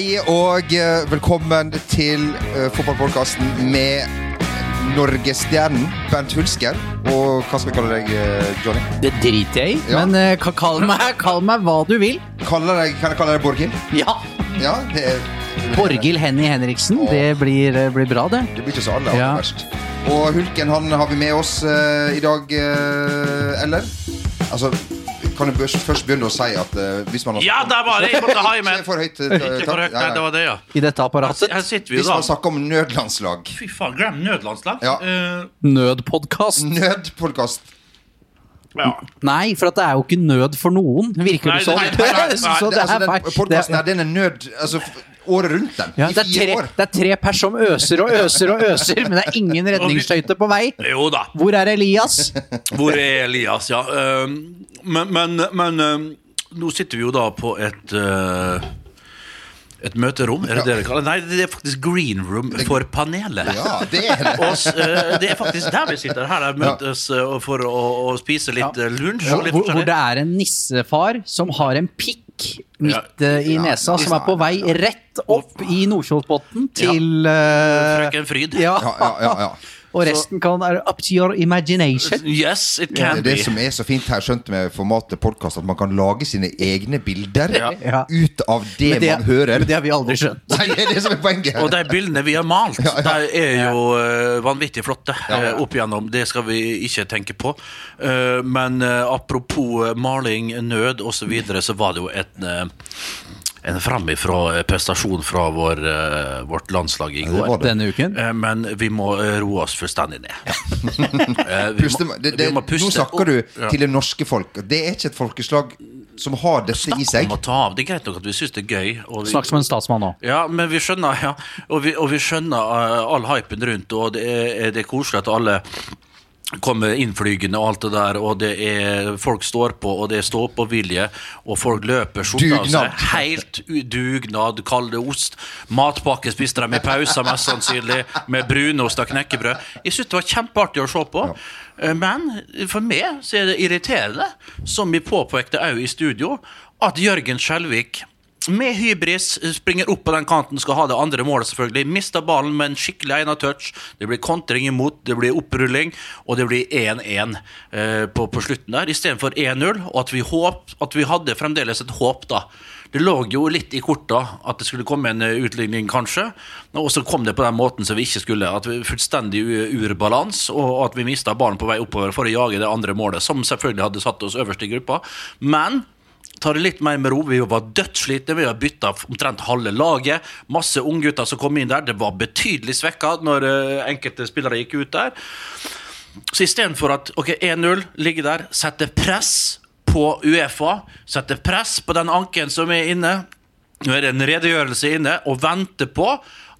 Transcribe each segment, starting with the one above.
Hei og eh, velkommen til uh, fotballpodkasten med Norgesstjernen Bernt Hulsker. Og hva skal vi kalle deg, eh, Johnny? Det driter jeg i, Ja. men uh, kall, meg, kall meg hva du vil. Deg, kan jeg kalle deg Borghild? Ja. Ja, det, Borghild Henny Henriksen, Og, det blir, eh, blir bra, det. Det blir ikke så alle Ja. verst. Og Hulken han har vi med oss uh, i dag, uh, eller? Altså, kan jeg først- begynne å si at uh, hvis man har Ja, der var det! Jeg måtte ha i meg. Ikke for høyt. eh, Ikke for høyt, nei, det var det, ja. I dette apparatet. Her sitter vi jo Hvis man da. snakker om nødlandslag. Fy faen, glem nødlandslag. Ja. Eh, Nødpodkast. Nødpodkast. ja. Nei, for at det er jo ikke nød for noen, virker Nei, det sånn. nei, nei, nei, nei. Så Det, det altså, er den feil. Podkasten er- her, den er nød altså, f- året rundt, den. Ja, det, er tre, det er tre pers som øser og øser og øser, men det er ingen redningsskøyte på vei. Jo da. Hvor er Elias? Hvor er Elias, ja. Men men, men nå sitter vi jo da på et uh, et møterom, er det det det kaller Nei, det er faktisk green room for panelet. Ja, det er det. Og, eh, det er faktisk der vi sitter. Her der møtes eh, for å, å spise litt ja. lunsj. Hvor, hvor det er en nissefar som har en pikk midt ja, i Ja, nesa, som er på vei rett opp i Nordkjosbotn til ja. Frøken Fryd. ja, ja, ja. Og resten kan være up to your imagination. Yes, it can be. det som er så fint her, skjønt med formatet podkast, at man kan lage sine egne bilder Ja. ut av det, det, man hører. men det har vi aldri skjønt. Nei, det er det som er poenget. Og de bildene vi har malt, Ja, ja. de er jo uh, vanvittig flotte eh, opp igjennom. Det skal vi ikke tenke på. Uh, men apropos maling, nød osv., så, videre, så var det jo et en framifrå prestasjon fra vår, eh, vårt landslag i går. Denne uken. Eh, Men vi må eh, roe oss fullstendig ned. Ja. vi Puste, må- det, det, vi må puste nå snakker du. Ja. til det norske folk. Det er ikke et folkeslag som har dette i Snakk seg. om å ta av. Det er greit nok at vi syns det er gøy. og vi- Snakk som en statsmann nå. Ja, men vi skjønner ja. Og vi, og vi skjønner eh, all hypen rundt, og det er, det er koselig at alle kommer innflygende og alt det der, og det er folk står på, og det er stå-på-vilje, og folk løper skjorta av seg. Helt dugnad, kall det ost. Matpakke spiste de i pausa, mest sannsynlig, med brunost og knekkebrød. Jeg syns det var kjempeartig å se på. Ja. Men for meg så er det irriterende, som vi påpekte òg i studio, at Jørgen Skjelvik med hybris springer opp på den kanten, skal ha det andre målet, selvfølgelig. Mister ballen med en skikkelig egnet touch. Det blir kontring imot, det blir opprulling, og det blir 1-1 eh, på, på slutten der, istedenfor 1-0. Og at vi, håp, at vi hadde fremdeles et håp, da. Det lå jo litt i korta at det skulle komme en eh, utligning, kanskje. Og så kom det på den måten som vi ikke skulle. At vi Fullstendig urbalans, og at vi mista ballen på vei oppover for å jage det andre målet, som selvfølgelig hadde satt oss øverst i gruppa. Men ta det litt mer med ro. Vi var dødsslitne. Vi har bytta omtrent halve laget. Masse unggutter som kom inn der. Det var betydelig svekka når eh, enkelte spillere gikk ut der. Så istedenfor at ok, 1-0 ligger der, sette press på Uefa, sette press på den anken som er inne Nå er det en redegjørelse inne, og venter på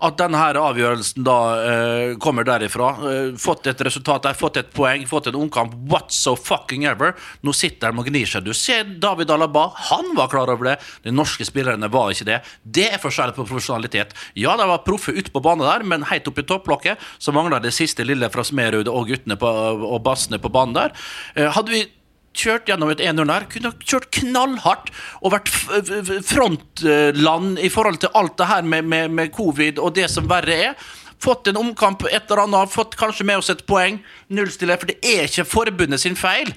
at denne her avgjørelsen da eh, kommer derifra. Eh, fått et resultat der, fått et poeng, fått en omkamp. What so fucking ever? Nå sitter de og gnir seg. Du ser David Alaba, han var klar over det. De norske spillerne var ikke det. Det er forskjell på profesjonalitet. Ja, de var proffe ute på banen der, men helt oppe i topplokket så mangla det siste lille fra Smerud og guttene på, og bassene på banen der. Eh, hadde vi kjørt gjennom et 1-0 der, kunne kjørt knallhardt og vært frontland i forhold til alt det her med, med, med covid og det som verre er. Fått en omkamp, et eller annet, fått kanskje med oss et poeng. Nullstille, for det er ikke forbundet sin feil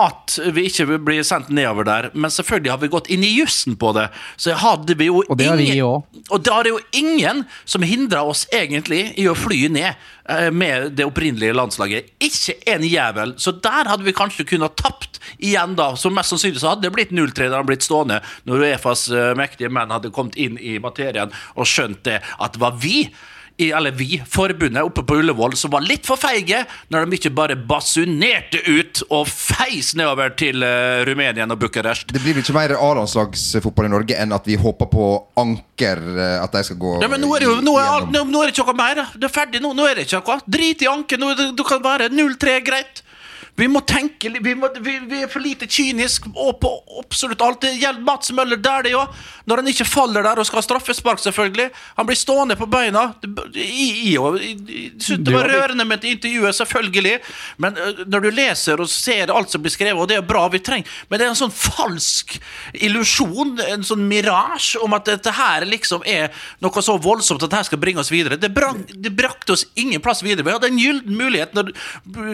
at vi ikke blir sendt nedover der. Men selvfølgelig har vi gått inn i jussen på det. Så hadde vi jo Og det har vi òg. Og da er det jo ingen som hindrer oss egentlig i å fly ned eh, med det opprinnelige landslaget. Ikke en jævel. Så der hadde vi kanskje kunnet tapt igjen, da. Så mest sannsynlig så hadde det blitt 0-3 da blitt stående, når Uefas eh, mektige menn hadde kommet inn i materien og skjønt det, at det var vi eller vi, forbundet oppe på Ullevål, som var litt for feige når de ikke bare basunerte ut og feis nedover til uh, Rumænien og Bucuresti. Det blir vel ikke mer A-landslagsfotball i Norge enn at vi håper på anker, eh, at de skal gå Ja, men nå er det jo nå er, nå, nå er det ikke noe mer. Det er ferdig nå. Nå er det ikke noe. Drit i anker. Nå, det, det kan være 0-3, greit. Vi må tenke vi, må, vi, vi er for lite kynisk og på absolutt alt. Det gjelder Mats Møller der, det òg. Når han ikke faller der og skal ha straffespark, selvfølgelig. Han blir stående på beina. I, i, i, det var rørende med et intervju, selvfølgelig. Men når du leser og ser alt som blir skrevet, og det er bra vi trenger Men det er en sånn falsk illusjon, en sånn mirasje, om at dette her liksom er noe så voldsomt at dette skal bringe oss videre. Det, brak, det brakte oss ingen plass videre. Vi hadde en gyllen mulighet når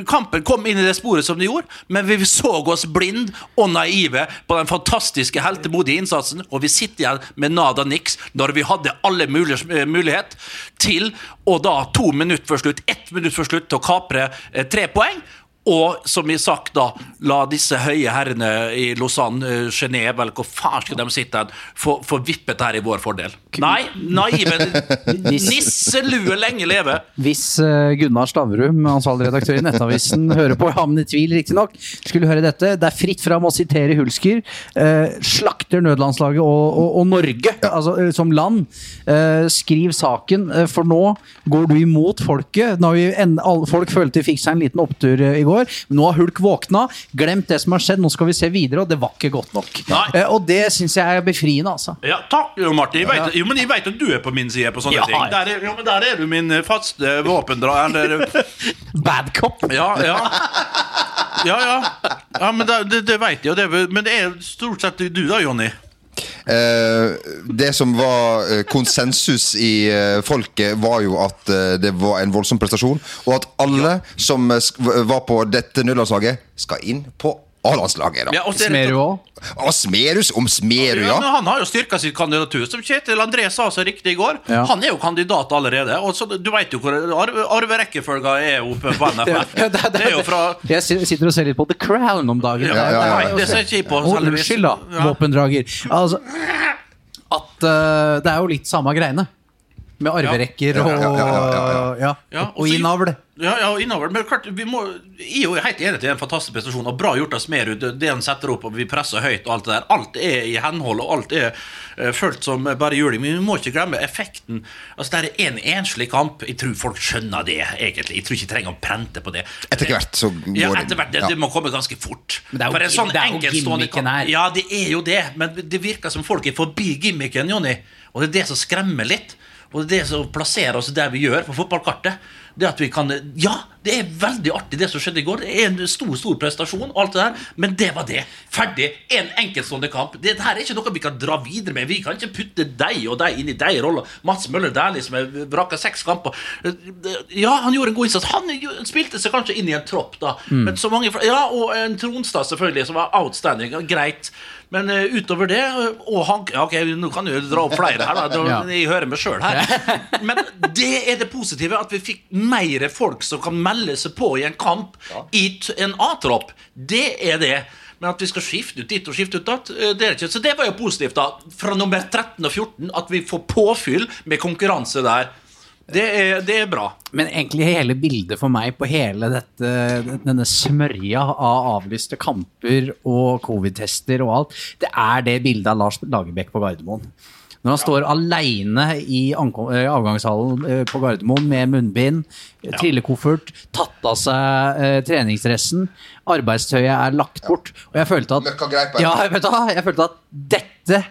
kampen kom inn i det sporet som de gjorde, men vi så oss blind og naive på den fantastiske heltemodige innsatsen, og vi sitter igjen med nada niks når vi hadde alle mulig, mulighet til å da to minutter før slutt, ett minutt før slutt, til å kapre eh, tre poeng. Og som vi sagt, da, la disse høye herrene i Lausanne, Genéve eller hvor faen skal de sitte hen, få få vippet her i vår fordel. Nei, naive nisselue lenge leve. Hvis eh, Gunnar Stavrum, ansvarlig redaktør i Nettavisen, hører på, ja, men i tvil riktignok, skulle høre dette. Det er fritt fram å sitere Hulsker. Eh, slakter nødlandslaget og, og, og Norge altså, eh, som land. Eh, skriv saken, eh, for nå går du imot folket. Nå har vi en, alle, folk følte de fikk seg en liten opptur eh, i går. Men nå har Hulk våkna, glemt det som har skjedd, nå skal vi se videre, og det var ikke godt nok. Nei. Eh, og det syns jeg er befriende, altså. Ja, takk, jo, Martin. Jeg vet, jo, men jeg vet at du er på min side på sånne Ja, ting. Der er, jo, men der er du min eh, faste våpendrager. Bad cop. Ja, ja. Ja, ja. ja men det, det, det vet jeg jo. Det, men det er stort sett du da, Jonny. Eh, det som var eh, konsensus i eh, folket, var jo at det var en voldsom prestasjon. Og at alle som var på dette nødlandslaget, skal inn på A-landslaget. da. Ja, er Smerud òg. Og Smerus om Smerud, Ja, ja. Han har jo styrka sitt kandidatur, som Kjetil André sa så riktig i går. Ja. Han er jo kandidat allerede. Og så, Du vet jo hvor arve, arverekkefølga er oppe på NFF. Det, det, Det er jo fra Jeg sitter og ser litt på The Crown om dagen. Ja, ja, ja, ja. Nei, det ser ikke jeg på. Unnskyld, da, våpendrager. Altså, at uh, det er jo litt samme greiene. Med arverekker og, ja, ja, ja, ja, og innavl. Men klart, vi må, jeg er jo helt enig til en fantastisk prestasjon. Og bra gjort av Smerud. Det han setter opp, og vi presser høyt og alt det der. Alt er i henhold, og alt er uh, følt som bare juling. Men vi må ikke glemme effekten. Altså, Det er en enslig kamp. Jeg tror folk skjønner det, egentlig. Jeg tror ikke jeg trenger å prente på det. Etter hvert så går Ja, etter hvert. Det, ja. det må komme ganske fort. Men det er jo For en sånn det er jo enkeltstående gimmicken kamp- her. Ja, det er jo det. Men det virker som folk er forbi gimmicken, Jonny. Og det er det som skremmer litt. Og det som plasserer oss der vi gjør på fotballkartet. Det at vi kan Ja, det er veldig artig, det som skjedde i går. Det er en stor stor prestasjon, og alt det der, men det var det. Ferdig. En enkeltstående kamp. Det her er ikke noe vi kan dra videre med. Vi kan ikke putte deg og deg inn i deg rolla. Mats Møller Dæhlie som har vraka seks kamper. Ja, han gjorde en god innsats. Han spilte seg kanskje inn i en tropp, da. Men så mange Ja, og en Tronstad, selvfølgelig, som var outstanding. Greit. Men uh, utover det eh, Og han ja, Ok, nå kan du dra opp flere her, da. Jeg hører meg sjøl her. Men det er det positive. At vi fikk mer folk som kan melde seg på i en kamp i en A-tropp. Det er det. Men at vi skal skifte ut dit og skifte ut datt, eh, det er ikke. Så det var jo positivt, da. Fra nummer 13 og 14, at vi får påfyll med konkurranse der. Det er, det er bra. Men egentlig hele bildet for meg på hele dette, denne smørja av avlyste kamper og covid-tester og alt, det er det bildet av Lars Lagerbäck på Gardermoen. Når han står aleine i eh, avgangshallen eh, på Gardermoen med munnbind, trillekoffert, tatt av seg eh, treningsdressen, arbeidstøyet er lagt bort. Og jeg følte at Ja, vet du, jeg følte at dette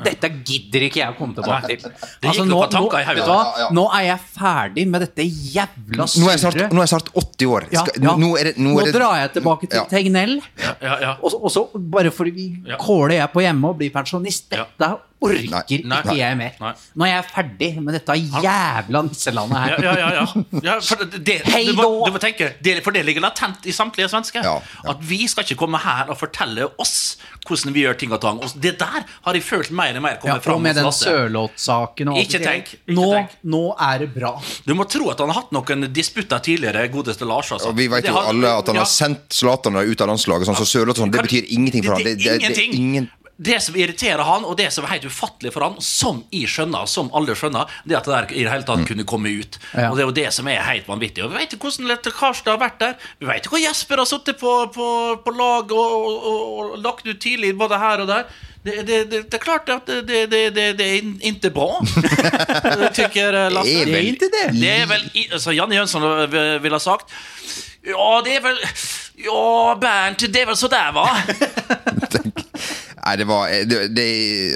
dette gidder ikke jeg å komme tilbake til. Du hva? Ja, ja. nå er jeg ferdig med dette jævla Nå jeg surret. nå er jeg snart 80 år. Skal, ja. Nå, er det, nå, er det, drar jeg tilbake til Ja. Tegnell. Ja, ja. Og så, og så bare fordi vi Ja. kåler jeg på hjemme og blir pensjonist. Ja. Dette orker Nei. ikke jeg mer. Nei. Nå er jeg ferdig med dette jævla nisselandet her. ja, ja, ja. ja for det, det, du, må, du må tenke, det, For det ligger latent i samtlige svensker. Ja, ja. At vi skal ikke komme her og fortelle oss hvordan vi gjør ting og tang. Og det der har jeg følt mer og mer Ja, fram. og med den sørlåtsaken Sørloth-saken og alt Ikke tenk, ikke Nå, tenk. nå er det bra. Du må tro at han har hatt noen disputter tidligere, godeste Lars. Altså. og vi vet jo har- alle at han ja. har sendt Zlatan ut av landslaget. Sånn, så Sørloth og sånn, det betyr ingenting for han. Det, det, det, ingenting. er ingen Det som irriterer han, og det som er helt ufattelig for han, som jeg skjønner, som alle skjønner, det at det der i det hele tatt kunne komme ut. Ja. Og det er jo det som er helt vanvittig. Og vi vet jo hvordan Karstad har vært der. Vi vet jo hvor Jesper har sittet på, på, på lag og, og, og, og lagt ut tidlig både her og der. Det, det, det, det er klart at det, det, det, det, det er ikke bra. Tykker eh, Lasse. Det er vel ikke det. Det er vel altså Janne Jønsson ville ha sagt Ja, det er vel Ja, Bernt, det er vel så der, va? Nei, det var det, det,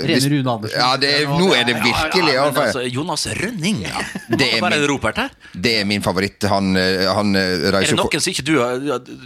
Rene Rune Andersen. Ja, det, nå er det virkelig ja, ja, men altså, Jonas Rønning. Ja. Det er min-. Det er min favoritt. Han, eh, han reiser Er det noen som ikke du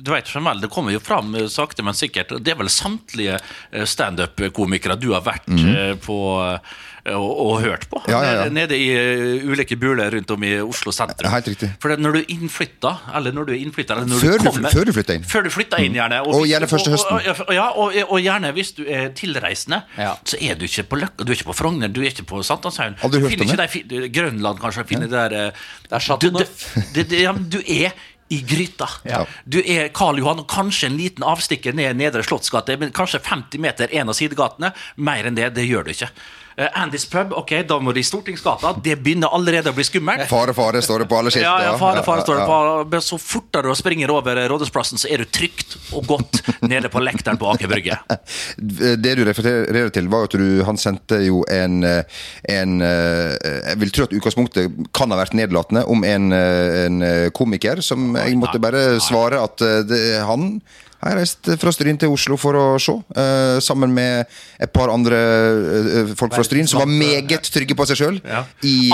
Du vet vel, det kommer jo fram eh, sakte, men sikkert. Det er vel samtlige eh, standup-komikere du har vært eh, på eh, og, og hørt på. Ja, ja, ja. Nede- i eh, ulike buler rundt om i Oslo sentrum. Helt riktig. For når du er innflytta, eller når du er innflytta Før du du- før du flytter inn. Før du flytta inn, gjerne. Og og gjerne første høsten. Og, og, ja, og, og gjerne hvis du er tilreisende, Ja. så er du ikke på Løkka, du er ikke på Frogner, du er ikke på Sankthanshaugen. Du finner ikke de Grønland, kanskje. Finner der, eh, Det er du, det, det, det, ja, du er i gryta. Ja. Du er Karl Johan, og kanskje en liten avstikker ned Nedre Slottsgate, men kanskje 50 meter en av sidegatene. Mer enn det, det gjør du ikke. Eh, Andys pub, ok, da må du i Stortingsgata. Det begynner allerede å bli skummelt. Fare, fare, står det på alle skilt. Ja, ja, fare, fare står det på. Så fortere du springer over Rådhusplassen, så er du trygt og godt nede på lekteren på Aker Brygge. Det du refererer til, var at du, han sendte jo en, eh, en eh, Jeg vil tro at utgangspunktet kan ha vært nedlatende om en, eh, en eh, komiker som jeg måtte bare svare at eh, det, han har reist fra Stryn til Oslo for å se, uh, sammen med et par andre uh, folk fra Stryn som var meget trygge på seg sjøl. Ja.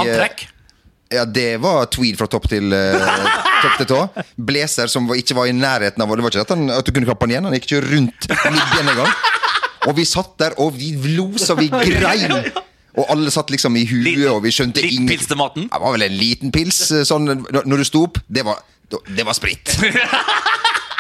Antrekk. Ja, det var tweed fra topp til, topp til tå. Blazer som var, ikke var i nærheten av Det var ikke at, han, at du kunne klappe den igjen, han gikk ikke rundt midjen engang. Og vi satt der, og vi lo så vi grein. Og alle satt liksom i huet, og vi skjønte litt ingen- pils til maten? Det var vel en liten pils. Sånn, når du sto opp, det var, det var sprit.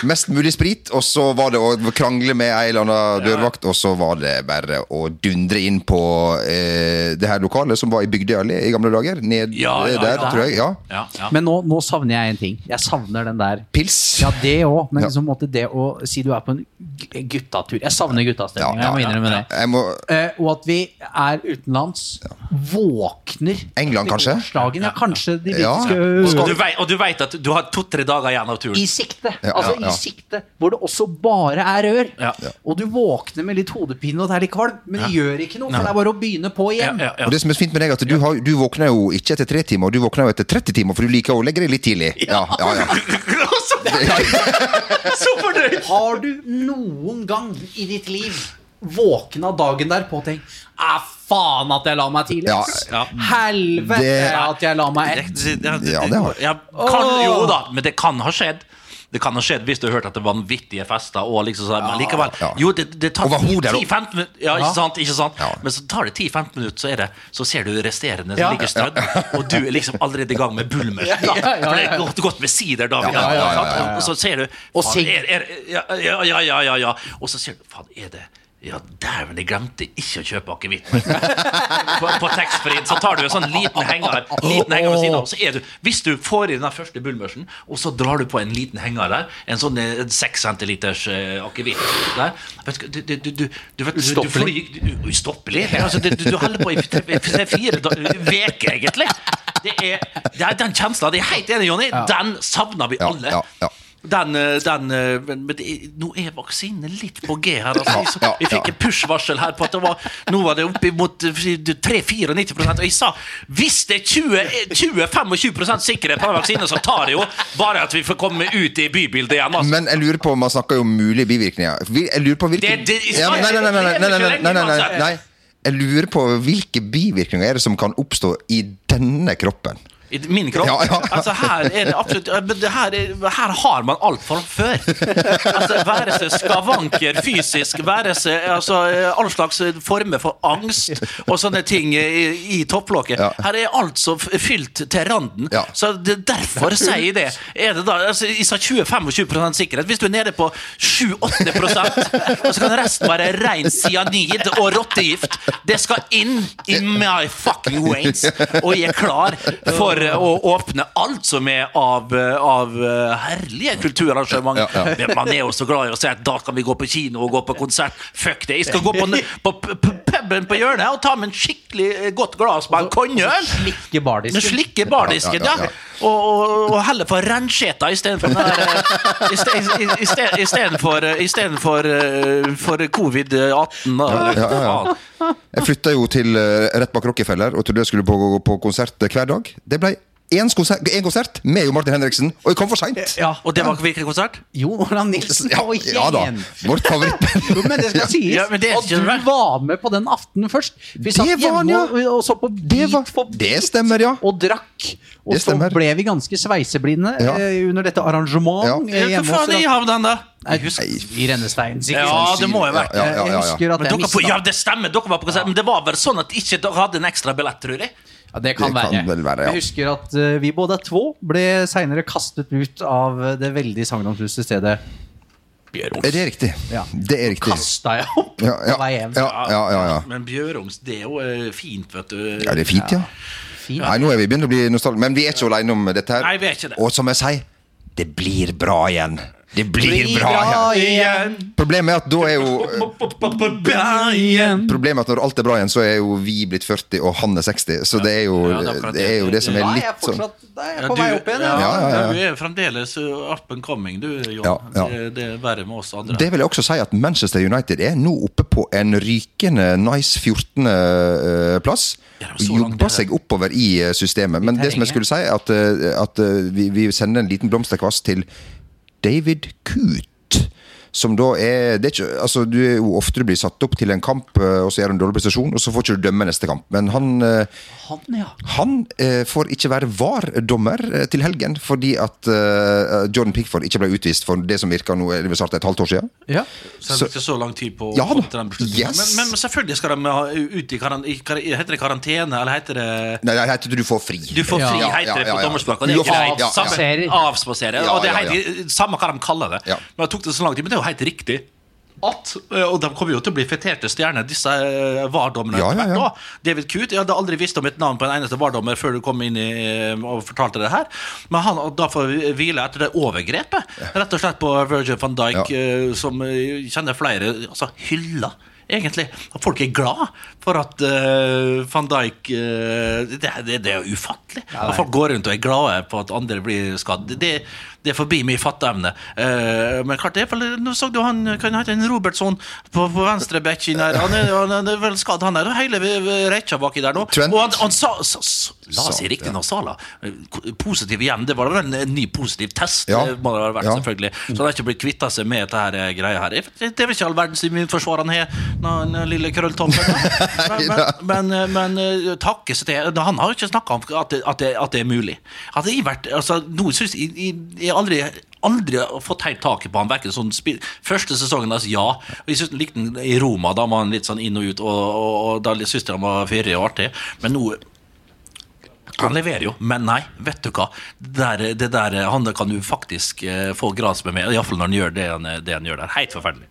Mest mulig sprit, og så var det å krangle med ei eller annen dørvakt, og så var det bare å dundre inn på eh, det her lokalet som var i Bygdøy allé i gamle dager. Ned Ja, ja, der, ja. tror jeg. Ja. Ja, ja. Men nå, nå savner jeg en ting. Jeg savner den der Pils. Ja, det òg, men Ja. liksom måtte det å si du er på en gu- guttatur Jeg savner guttastemninga, Ja, ja, jeg må ja, innrømme det. Må, Eh, og at vi er utenlands, våkner England, kanskje? gårsdagen. Ja, kanskje de Ja. britiske Og du, vet, og du vet at du har to-tre dager igjen av turen. I sikte. Ja, altså i sikte, hvor det også bare er rør. Ja. Og du våkner med litt hodepine og det er litt kvalm, men det gjør ikke noe, for det er bare å begynne på igjen. ja, ja. Og det som er fint med deg, at du, har, du våkner jo ikke etter tre timer, du våkner jo etter 30 timer, for du liker å legge deg litt tidlig. Ja, ja, ja. Så fornøyd! Har du noen gang i ditt liv våkna dagen derpå og tenkt Æ, faen at jeg la meg tidlig, Ja, ja. Helvete Det- at jeg la meg ett. Ja, det har- jeg. kan, Jo da, men det kan ha skjedd. Det kan ha skjedd hvis du har hørt at det var vanvittige fester. Og liksom sånn, men likevel ja. Jo, det, det tar 10-15 minutter. Ja, ikke sant? Ikke sant? Ja. Men så tar det 10-15 minutter, så, er det, så ser du resterende som ligger strødd, og du er liksom allerede i gang med bulmer. Ja, ja, ja, For det er godt, godt med sider da. Og så ser du faen, er, er, ja, ja, ja, ja, ja, ja. Og så ser du Faen, er det ja, dæven, jeg glemte ikke å kjøpe akevitt. på, på taxfree så tar du en sånn liten henger Liten henger ved siden av. Så er du, hvis du får i den første bullmørsen, og så drar du på en liten henger der, en sånn eh, seks centiliters uh, akevitt der du, du, du, du, du, du, vet, du, du Ustoppelig. Ustoppelig? Altså, du, holder på i tre- tre- fire uker, egentlig. Det er, det er den kjensla. Det er helt enig, Jonny. Den savner vi Ja, alle. ja, ja. Den, eh, den, eh, men, men nå er vaksinene litt på G her. Altså. Vi, så, vi fikk en push-varsel her på at det var, nå var det oppimot 3-94 eh, Og jeg sa hvis det er 20-25 sikkerhet på den vaksinen, så tar det jo bare at vi får komme ut i bybildet igjen. Altså. Men jeg lurer på, man snakker jo om mulige bivirkninger. Jeg lurer på hvilken det, det, ja, Nei, nei, nei. nei, nei, nei, nei, nei, altså. nei jeg lurer på hvilke bivirkninger er det som kan oppstå i denne kroppen? I min kropp. Ja, ja. Altså Her er det absolutt her, er, her har man alt fra før. Altså Være seg skavanker fysisk, være seg altså, all slags former for angst og sånne ting i, i topplokket. Ja. Her er alt så fylt til randen. Så det, derfor sier jeg det. Er det da, altså, jeg sa 20-25 sikkerhet. Hvis du er nede på 7-8 og så kan resten være ren cyanid og rottegift. Det skal inn i my fucking ways Og jeg er klar for å åpne alt som er av, av herlige kulturarrangement. Ja, ja. Men Man er jo så glad i å si at da kan vi gå på kino og gå på konsert. Fuck det. Jeg skal gå på, på på, p- puben på hjørnet og ta med en skikkelig eh, godt glass med en konjøl. Slikke bardisken. slikke bardisken, Ja, ja. ja, ja. Og, og, og heller få rancheta istedenfor den der eh, i sted- for Istedenfor istedenfor eh, for covid-18. Ja. Jeg flytta jo til eh, rett bak Rockefeller og trodde jeg skulle på, på konsert hver dag. Det ble én konsert, en konsert med Jo Martin Henriksen, og jeg kom for seint. Ja. Og det var hvilken konsert? Jo Olav Nilsen Ja, ja da. Vårt favorittband. Men det skal sies Ja, men det at du var med på den aftenen først. Vi satt Det var han, hjemme ja. og, og så på Det var- Beat for det Beat stemmer, ja. Og drakk. Og så ble vi ganske sveiseblinde Ja. eh, under dette arrangementet. Ja. eh, Hva faen i havnen, da? husker, I Rennestein, sikkert. Ja, det må jo være Ja, ja, ja, ja, ja. husker at Men jeg dere, ja, det stemmer, dere var på konsert, men det var vel sånn at ikke dere hadde en ekstra billett, tror jeg? Ja, det kan, Det kan være. vel være, ja. Jeg husker at uh, vi både er to ble seinere kastet ut av det veldig sagnomsuste stedet Er det riktig? Ja. Det er riktig. Kasta jeg opp Ja, ja, på vei hjem. ja, ja, ja, ja. Men Bjøroms, det er jo eh, fint, vet du. ja, det er fint, ja. Fint. Nei, nå er vi begynt å bli nostalgiske, men vi er ikke alene om dette her. Nei, vi er ikke det. Og som jeg sier, det blir bra igjen. Det blir, bra, igjen. Problemet er at da er jo Problemet er at når alt er bra igjen, så er jo vi blitt 40 og han er 60. Så det er jo det er jo det som er litt sånn da er jeg på vei opp igjen. Du er fremdeles uh, up and coming, du, ja. Det, er verre med oss andre. Det vil jeg også si at Manchester United er nå oppe på en rykende nice 14. eh, Jobber seg oppover i eh, systemet. Men det som jeg skulle si, er at, eh, at vi, vi sender en liten blomsterkvast til David Coote. Som da er, det er ikke, altså Du er jo ofte du blir satt opp til en kamp, eh, og så gjør du en dårlig prestasjon, og så får ikke du dømme neste kamp. Men han eh, Han, ja. han eh, får ikke være VAR-dommer til helgen fordi at eh, Jordan Pickford ikke ble utvist for det som virka nå er det snart et halvt år siden. ja. Så det ikke så lang tid på Ja den beslutningen. Yes. Men, men selvfølgelig skal de ha ut i, karan, i kar, Heter det karantene, eller heter det Nei, det heter du får fri. Du får fri, Ja, heter det på ja. dommerspråk. Og det er Du får- greit. ja, ja. Avspasere. Ja, og det er ja, helt, samme hva de kaller det. Ja. Men det tok det så lang tid, men det er jo helt riktig. At, eh, og de kommer jo til å bli feterte stjerner, disse eh, VAR-dommerne. Ja, ja, ja. David Coote, Jeg hadde aldri visst om et navn på en eneste VAR-dommer før du kom inn i, eh, og fortalte det her. Men han da får hvile etter det overgrepet. Rett og slett på Virgin van Dijk, som kjenner flere altså, hyller. Egentlig. Folk er glad for at uh, van Dijk uh, det, det, det er ufattelig. At folk går rundt og er glade på at andre blir skadd. Det, det er forbi min fatteevne. Uh, men klart, det er vel, nå så du han kan hete en Robertson på, på venstre bekken der. Han er, han er vel skadd, han er hele rekka baki der nå. Trent. Og han, han sa, sa, sa La oss si riktig ja. nå, Sala. Positiv igjen. Det var vel en, en ny positiv test. Ja. Det må det ha vært, Ja. selvfølgelig. Så han har ikke blitt kvitta seg med dette her, eh, greia her. Det er vel ikke all verdens immunforsvar han har, den eh, lille krølltommelen. Men, men, men, men eh, til Han har jo ikke snakka om at det, at, det, at det er mulig. Hadde jeg vært, altså, noe synes jeg, jeg, jeg aldri Aldri fått helt taket på han hverken sånn Første sesongen hans, ja. Jeg synes likte han i Roma. Da var han litt sånn inn og ut, og, og, og da syntes jeg han var fyrig og artig. Men nå han leverer jo, men nei, vet du hva. Det der, det der han kan du faktisk eh, få gras med, iallfall når han gjør det han, det han gjør der. Helt forferdelig.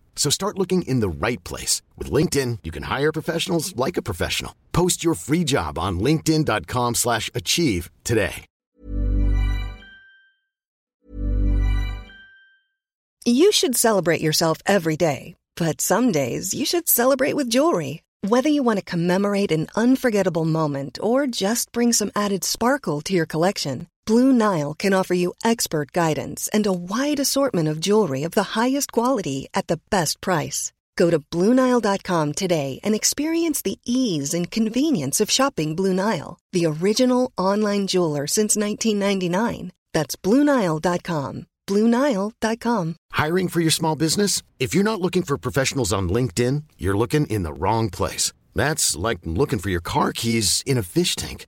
So start looking in the right place. With LinkedIn, you can hire professionals like a professional. Post your free job on linkedin.com slash achieve today. You should celebrate yourself every day, but some days you should celebrate with jewelry. Whether you want to commemorate an unforgettable moment or just bring some added sparkle to your collection, Blue Nile can offer you expert guidance and a wide assortment of jewelry of the highest quality at the best price. Go to BlueNile.com today and experience the ease and convenience of shopping Blue Nile, the original online jeweler since 1999. That's BlueNile.com. BlueNile.com. Hiring for your small business? If you're not looking for professionals on LinkedIn, you're looking in the wrong place. That's like looking for your car keys in a fish tank.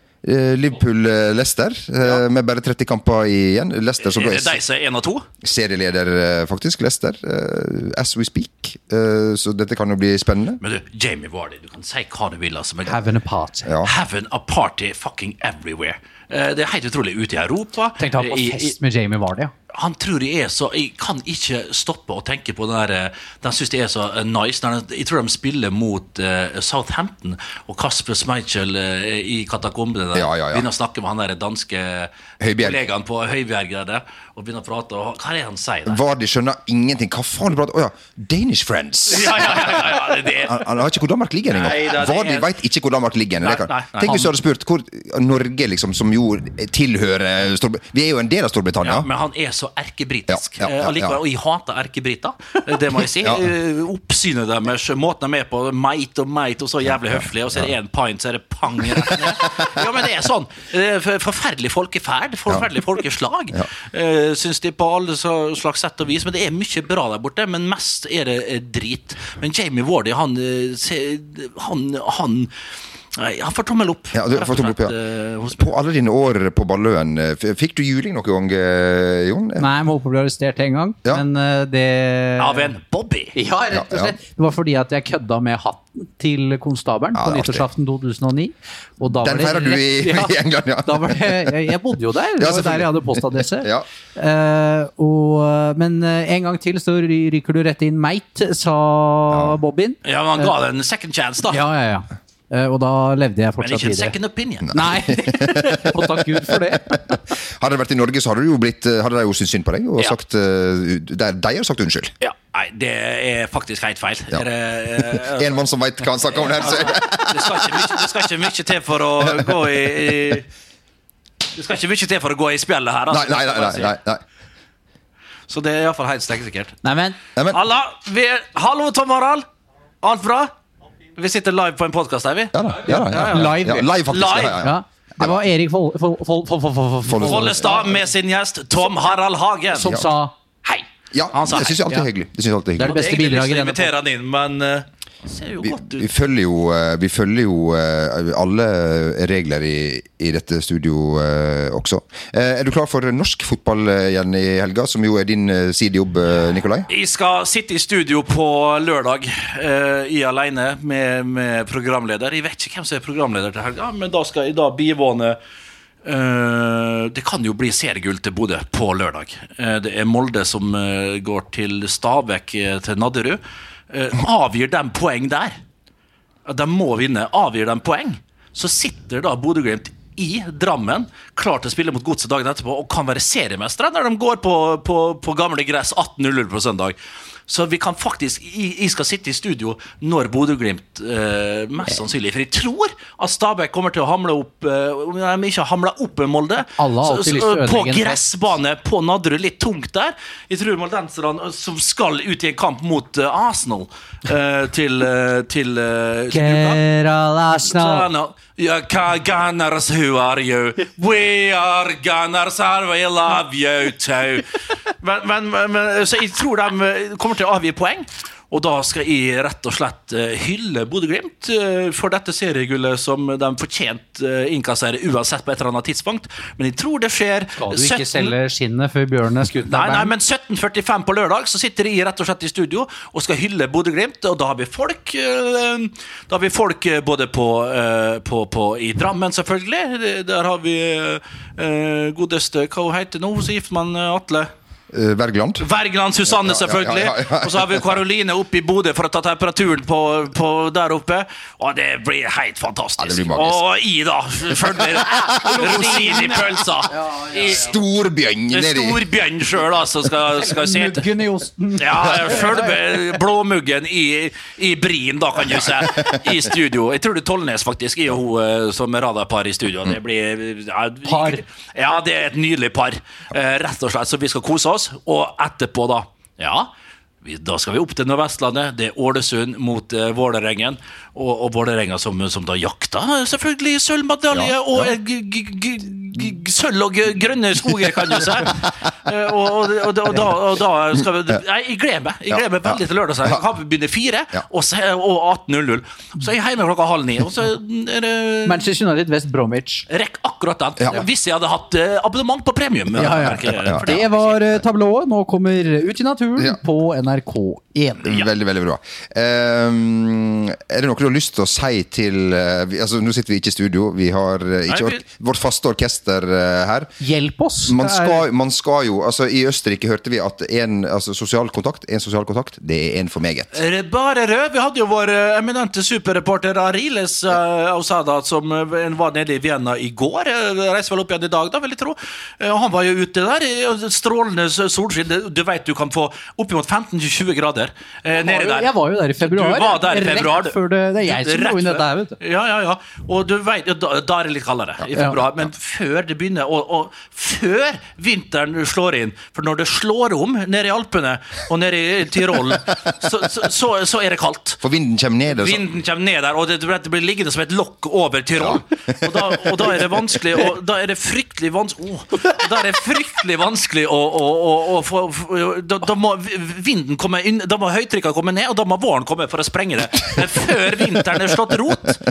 Eh, Liverpool-Lester, ja. med bare 30 kamper igjen. Leicester som Er er det de som er én og to? serieleder, eh, faktisk. Leicester. eh, As we speak. Eh, Så dette kan jo bli spennende. Men du, Jamie Vardy, du kan si hva du vil. altså men Having a party. Ja. Having a party fucking everywhere. Eh, Det er helt utrolig ute i Europa. Tenk deg å ha på fest med Jamie Vardy. Ja. Han tror jeg er så Jeg kan ikke stoppe å tenke på den der eh, De syns de er så eh, nice. Jeg tror de spiller mot eh, Southampton, og Kasper Schmeichel i katakombene Ja, ja, ja. begynner å snakke med han der danske Høybjerg. kollegaen på Høybjerg. der, og begynner å prate. Og hva er det han sier der? Vardy skjønner ingenting. Hva faen prater Å ja, Danish friends! Ja, ja, ja, ja, det, det Han, han har ikke hvor Danmark ligger engang. Vardy helt- veit ikke hvor Danmark ligger. Nei, nei, nei. Tenk hvis du hadde spurt hvor Norge, liksom, som jo tilhører Storbritannia Vi er jo en del av Storbritannia. Ja, men han er så erkebritisk. Ja, ja, ja, Eh, allikevel, ja. Og jeg hater erkebriter, eh, det må jeg si. Ja. Eh, Oppsynet deres, måten de er på, meit og meit og så jævlig høflig, og så er det én pint, så er det pang rett ned. Ja, men det er sånn. Eh, Forferdelig folkeferd, forferdelig folkeslag. Eh, Syns de på alle slags sett og vis, men det er mye bra der borte. Men mest er det eh, drit. Men Jamie Wardy, han eh, Han, han Han får tommel opp. Ja, du får tommel opp, ja. eh. På alle dine år på Balløen, eh, fikk du juling noen gang, eh, Jon? Nei, jeg må holdt på å bli arrestert en gang, Ja. men det Av en Bobby. Ja, rett og Ja, ja. slett. Det var fordi at jeg kødda med hatten til konstabelen Ja, på nyttårsaften 2009. Og da Den feirer du i- i England, ja. Da var det, jeg, jeg bodde jo der. Det var der jeg hadde postadresse. Ja. Eh, og, men en gang til så ry- ryker du rett inn mate, sa Bobbyen. Ja, men han ga det en second chance, da. Ja, ja, ja. Eh, og da levde jeg fortsatt videre. Men ikke en second opinion. Nei, og takk Gud for det. Hadde det vært i Norge, så hadde, du jo blitt, eh, hadde de jo syntes synd på deg og Ja. sagt eh, der, De har sagt unnskyld. Ja, nei, det er faktisk helt feil. Ja. Er det, uh, En mann som veit hva han snakker om. Der, så. det, skal ikke mye, det skal ikke mye til for å gå i, i Det skal ikke mye til for å gå i spjeldet her. Altså, nei, nei. nei, nei, nei. Så det er iallfall helt stekkesikkert. Neimen, er, hallo, Tom Harald! Alt bra? Vi sitter live på en podkast, er vi? ja da. Ja, da, ja. Live. Ja, live, faktisk. Live. Ja, ja, ja. ja, det var Erik Fol- Fol- Fol- Fol- Fol- Fol- Fol- Follestad. Med sin gjest Tom Harald Hagen. som sa Hei! Ja, det syns jeg alltid er hyggelig. Det synes jeg alltid er Det er hyggelig. det beste bidraget Jeg invitere han inn, men eh, Vi, vi følger jo, eh, vi følger jo eh, alle regler i, i dette studio eh, også. Eh, Er du klar for norsk fotball eh, igjen i helga, som jo er din eh, sidejobb, eh, Nikolai? Jeg skal sitte i studio på lørdag, i alene med, med programleder. Jeg vet ikke hvem som er programleder til helga, men da skal jeg da bivåne Uh, Det kan jo bli seriegull til Bodø på lørdag. Uh, det er Molde som uh, går til Stabæk eh, til Nadderud. Eh, avgir de poeng der, de må vinne, avgir de poeng, så sitter da Bodø-Glimt i Drammen, klar til å spille mot Godset dagen etterpå og kan være seriemestere når de går på, på, på gamle gress 18.00 på søndag. Så vi kan faktisk Jeg skal sitte i studio når Bodø-Glimt eh, Mest sannsynlig. For jeg tror at Stabæk kommer til å hamle opp eh, Om de ikke har hamla opp med Molde. Alle har alltid lyst på gressbane på Nadderud, litt tungt der. Jeg tror moldenserne eh, som skal ut i en kamp mot eh, Arsenal eh, til, eh, til, eh. Gerald Arsenal. Gunners, who are you? We are Gunners, and we love you too. Men, men, men, så jeg tror de eh, kommer til å avgi poeng. Og da skal jeg rett og slett eh, hylle Bodø-Glimt eh, for dette seriegullet som de fortjent innkasserer uansett på et eller annet tidspunkt. Men jeg tror det skjer Skal du ikke 17 selge skinnet før bjørnen er skutt? Nei, nei, men 17.45 på lørdag så sitter jeg rett og slett i studio og skal hylle Bodø-Glimt. Og da har vi folk eh, Da har vi folk eh, både på, eh, på, på i Drammen, selvfølgelig. Der har vi eh, godeste Hva hun heter nå? Så gifter man eh, Atle. Eh, Wergeland. Wergeland Susanne, Ja, ja, ja, selvfølgelig. ja, ja. Og så har vi Karoline oppe i Bodø for å ta temperaturen på, på der oppe. Og det blir helt fantastisk. Ja, det blir. Og Ida følger rosin i pølsa. I, Storbjørn nedi. Storbjørn sjøl, altså, skal, skal se. Muggen i osten. Ja, følg blåmuggen i, i Brien, da, kan du si. I studio. Jeg tror det er Tollnes faktisk er hun eh, som radarpar i studio. Det blir ja, Par. Ja, det er et nydelig par. Eh, Rett og slett, så vi skal kose oss. Og etterpå, da Ja. Vi, da skal vi opp til Nordvestlandet. Det er Ålesund mot uh, Vålerengen. Og, og Vålerenga som, som da jakta selvfølgelig sølvmedalje Ja, og ja. eh, g- g- g- g- sølv og grønne skoger, kan du si. Eh, og, og, og, da- og, da, og da skal vi Nei, jeg gleder meg. Jeg gleder meg veldig til lørdag. Så Kampen begynner fire, og, og 18.00. Så jeg er hjemme klokka halv ni. Og så er det Manchester United West Bromwich. Rekk akkurat den. Ja. Hvis jeg hadde hatt eh, abonnement på premium. Ja, ja. merker Ja, ja. Det var eh, tablået. Nå kommer Ut i naturen Ja. på NRK1. Veldig, veldig bra. Ehm, er det noe du har lyst til å si til uh, vi, altså, Nå sitter vi ikke i studio, vi har uh, ikke Nei, vi- vårt faste orkester uh, her. Hjelp oss! Man Det er- skal, man skal jo altså I Østerrike hørte vi at en altså, sosial kontakt En sosial kontakt, det er en for meget. Bare rød? Vi hadde jo vår eminente superreporter Ariles uh, Ausada, som var nede i Vienna i går. Uh, reiser vel opp igjen i dag, da, vil jeg tro. Han var jo ute der i strålende solskinn. Du vet du kan få oppimot 15-20 grader eh, nedi der. Jeg var jo der i februar. Du var der i februar. Rett før det, det er jeg som Rett dro inn dette her, vet du. Ja, ja, ja. Og du vet, da, da er det litt kaldere i Ja. februar. Men før det begynner, og, og før vinteren slår inn For når det slår om nede i Alpene og nede i Tyrol, så, så, så, så er det kaldt. For vinden kommer ned. Altså. Vinden kommer ned der, og det, det blir liggende som et lokk over Tyrol. Og, da, og da er det vanskelig Og da er det fryktelig vanskelig Da er det fryktelig vanskelig å, å, å, å få få- da, da må vinden komme inn Da må høytrykket komme ned, og da må våren komme for å sprenge det. Men før vinteren er slått rot,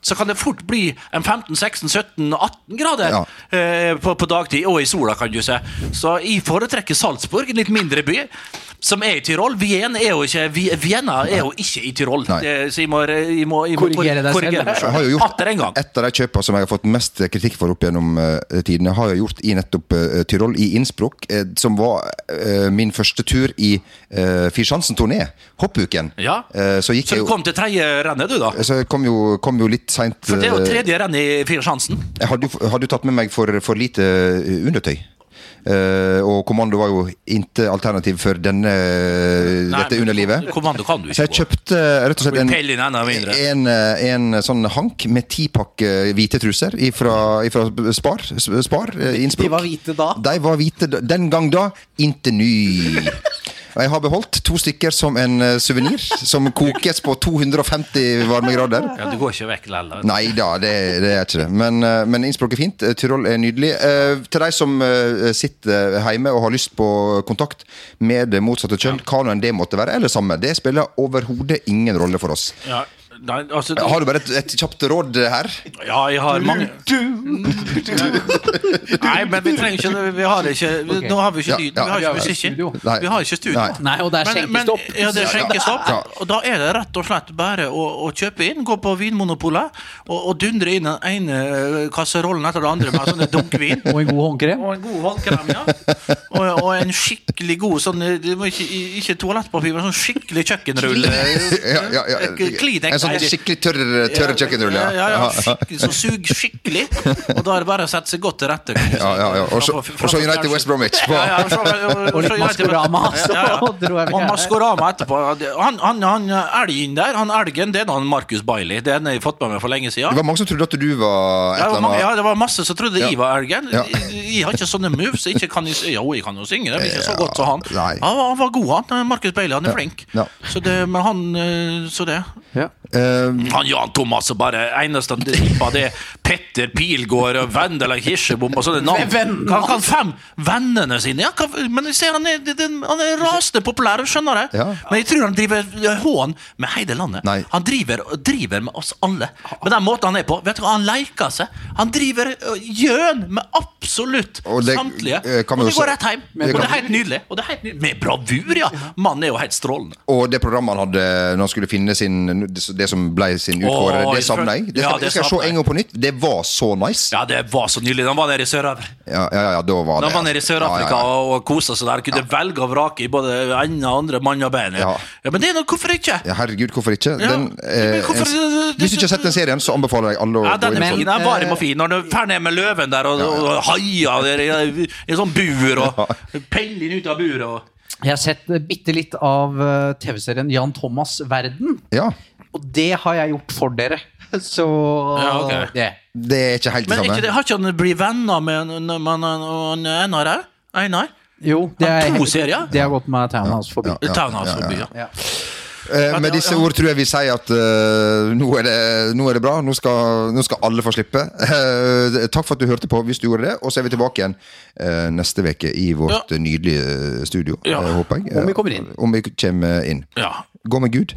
så kan det fort bli en 15-16-17-18 grader Ja. eh, på, på dagtid, og i sola, kan du se. Så jeg foretrekker Salzburg, en litt mindre by. Som er i Tyrol. Wien er jo ikke, Vi- Vienna er jo ikke i Tyrol. Nei. Det, så jeg må, jeg må, jeg må Korrigere deg korrigere selv. Jeg har jo gjort Atter en gang. Et av de kjøpene som jeg har fått mest kritikk for opp gjennom uh, tidene, har jeg gjort i nettopp uh, Tyrol, i Innsbruck, uh, som var eh, min første tur i uh, Firskjansen-turné, hoppuken. Ja. Uh, så gikk Så jeg du jo kom til tredje rennet, du, da? så jeg kom jo, kom jo litt seint. For det er jo tredje renn i Firersjansen. Jeg hadde, jo- hadde tatt med meg for, for lite eh, undertøy. Uh, og kommando var jo ikke alternativ for denne, dette underlivet. Kommando kan du Så jeg kjøpte eh, rett og slett en, en, eh, en sånn hank med ti pakke hvite truser fra Spar, Spar eh, Innsbruck. De var hvite da? De var hvite da- den gang da, inntil ny. Jeg har beholdt to stykker som en uh, suvenir, som kokes på 250 varmegrader. Ja, Du går ikke vekk likevel. Nei da, det, det er ikke det. Men, eh, men Innsbruck er fint. eh, Tyrol er nydelig. Eh, til de som eh, sitter hjemme og har lyst på kontakt med det motsatte kjønn, hva nå enn det måtte være, eller samme, det spiller overhodet ingen rolle for oss. Ja, nei, altså, Har du bare et, et kjapt råd her? ja, jeg har mange Nei, men vi trenger ikke Vi har ikke okay. Nå har vi ikke Ja, ja. Vi har ikke musikken. Nei. Vi har ikke studio. Nei. Nei, og det er Men, men, skjenkestopp. ja, det er skjenkestopp. Ja. Og da er det rett og slett bare å, å kjøpe inn, gå på Vinmonopolet og, og dundre inn den ene eh, kasserollen etter det andre med sånne dunkvin. Og en god håndkrem. Og en god håndkrem, ja. Og, og en skikkelig god sånn eh, det var ikke, ikke toalettpapir, men sånn skikkelig kjøkkenrull. Ja, ja, ja. En sånn nei, det- skikkelig tørr, tørr kjøkkenrull, ja. ja, ja, skikkelig, så sug skikkelig. Og da er det bare å sette seg godt til rette. Ja, ja, ja. Og så- og United West Bromwich. Ja, ja, så- og- Og litt Maskorama, Ja, ja. Og. Maskorama etterpå. Han, han, han elgen der, han elgen, det er han Marcus Bailey. Det har jeg fått med meg for lenge siden. Det var mange som trodde at du var et Ja, det, eller var ja, det var masse som trodde jeg var elgen. Jeg, jeg har ikke sånne moves. Ikke kan jeg, jo, jeg kan jo synge, det blir ikke så godt som han. Han, var- god, han. Marcus Bailey. Han er flink. Så det, men han eh, Så det. Ja. Eh, Han Jan Thomas og bare eneste han tippa det er Petter Pilgaard og Vendela Kirsebom og sånne navn. Han Kan, kan fem vennene sine ja, kan, Men jeg ser han er, han er rasende populær, skjønner jeg. Ja. Men jeg tror han driver eh, hån med hele landet. Nei. Han driver, driver med oss alle. Med den måten han er på. Vet du hva, Han leker seg. Han driver gjøn med absolutt Og det, samtlige. eh, kan og det går rett hjem. Og det er helt nydelig. Og det er helt nydelig. Med bravur, ja! Mannen er jo helt strålende. Og det programmet han hadde når han skulle finne sin det som ble sin utgående. Åh, det savner jeg. Det ja, skal, jeg se en gang på nytt. Det var så nice. Ja, det var så nydelig. De var nede i Sør-Afrika. Ja, ja, ja, da var De det var nede i Sør-Afrika Ja, ja, ja. og kosa seg der. Kunne velge og vrake i både ende og andre mann og bein. Ja. Ja, men det er noe, hvorfor ikke? Ja, herregud, hvorfor ikke? Den, men eh, hvorfor- en, hvis du ikke har sett den serien, så anbefaler jeg alle å Ja, gå den inn og fin. se. Den er varm og fin. Når du drar ned med løven der og, og, og haier i, en sånn bur og peller inn ut av buret og Jeg har sett bitte litt av eh, TV-serien Jan Thomas' Verden. Ja, Og det har jeg gjort for dere. Så Ja, okay. det. det er ikke helt det samme. Men det, har ikke han blitt venner med Einar òg? Einar? Jo, det er to serier? Det har gått med Townhouse forbi. Ja, Townhouse forbi, ja. ja. Eh, med disse ord tror jeg vi sier at uh, nå, er det, nå er det bra. Nå skal, nå skal alle få slippe. Uh, takk for at du hørte på, hvis du gjorde det. Og så er vi tilbake igjen uh, neste uke i vårt Ja. nydelige studio, Ja. håper jeg. Om vi kommer inn. Om vi kommer inn. ja. Gå med Gud.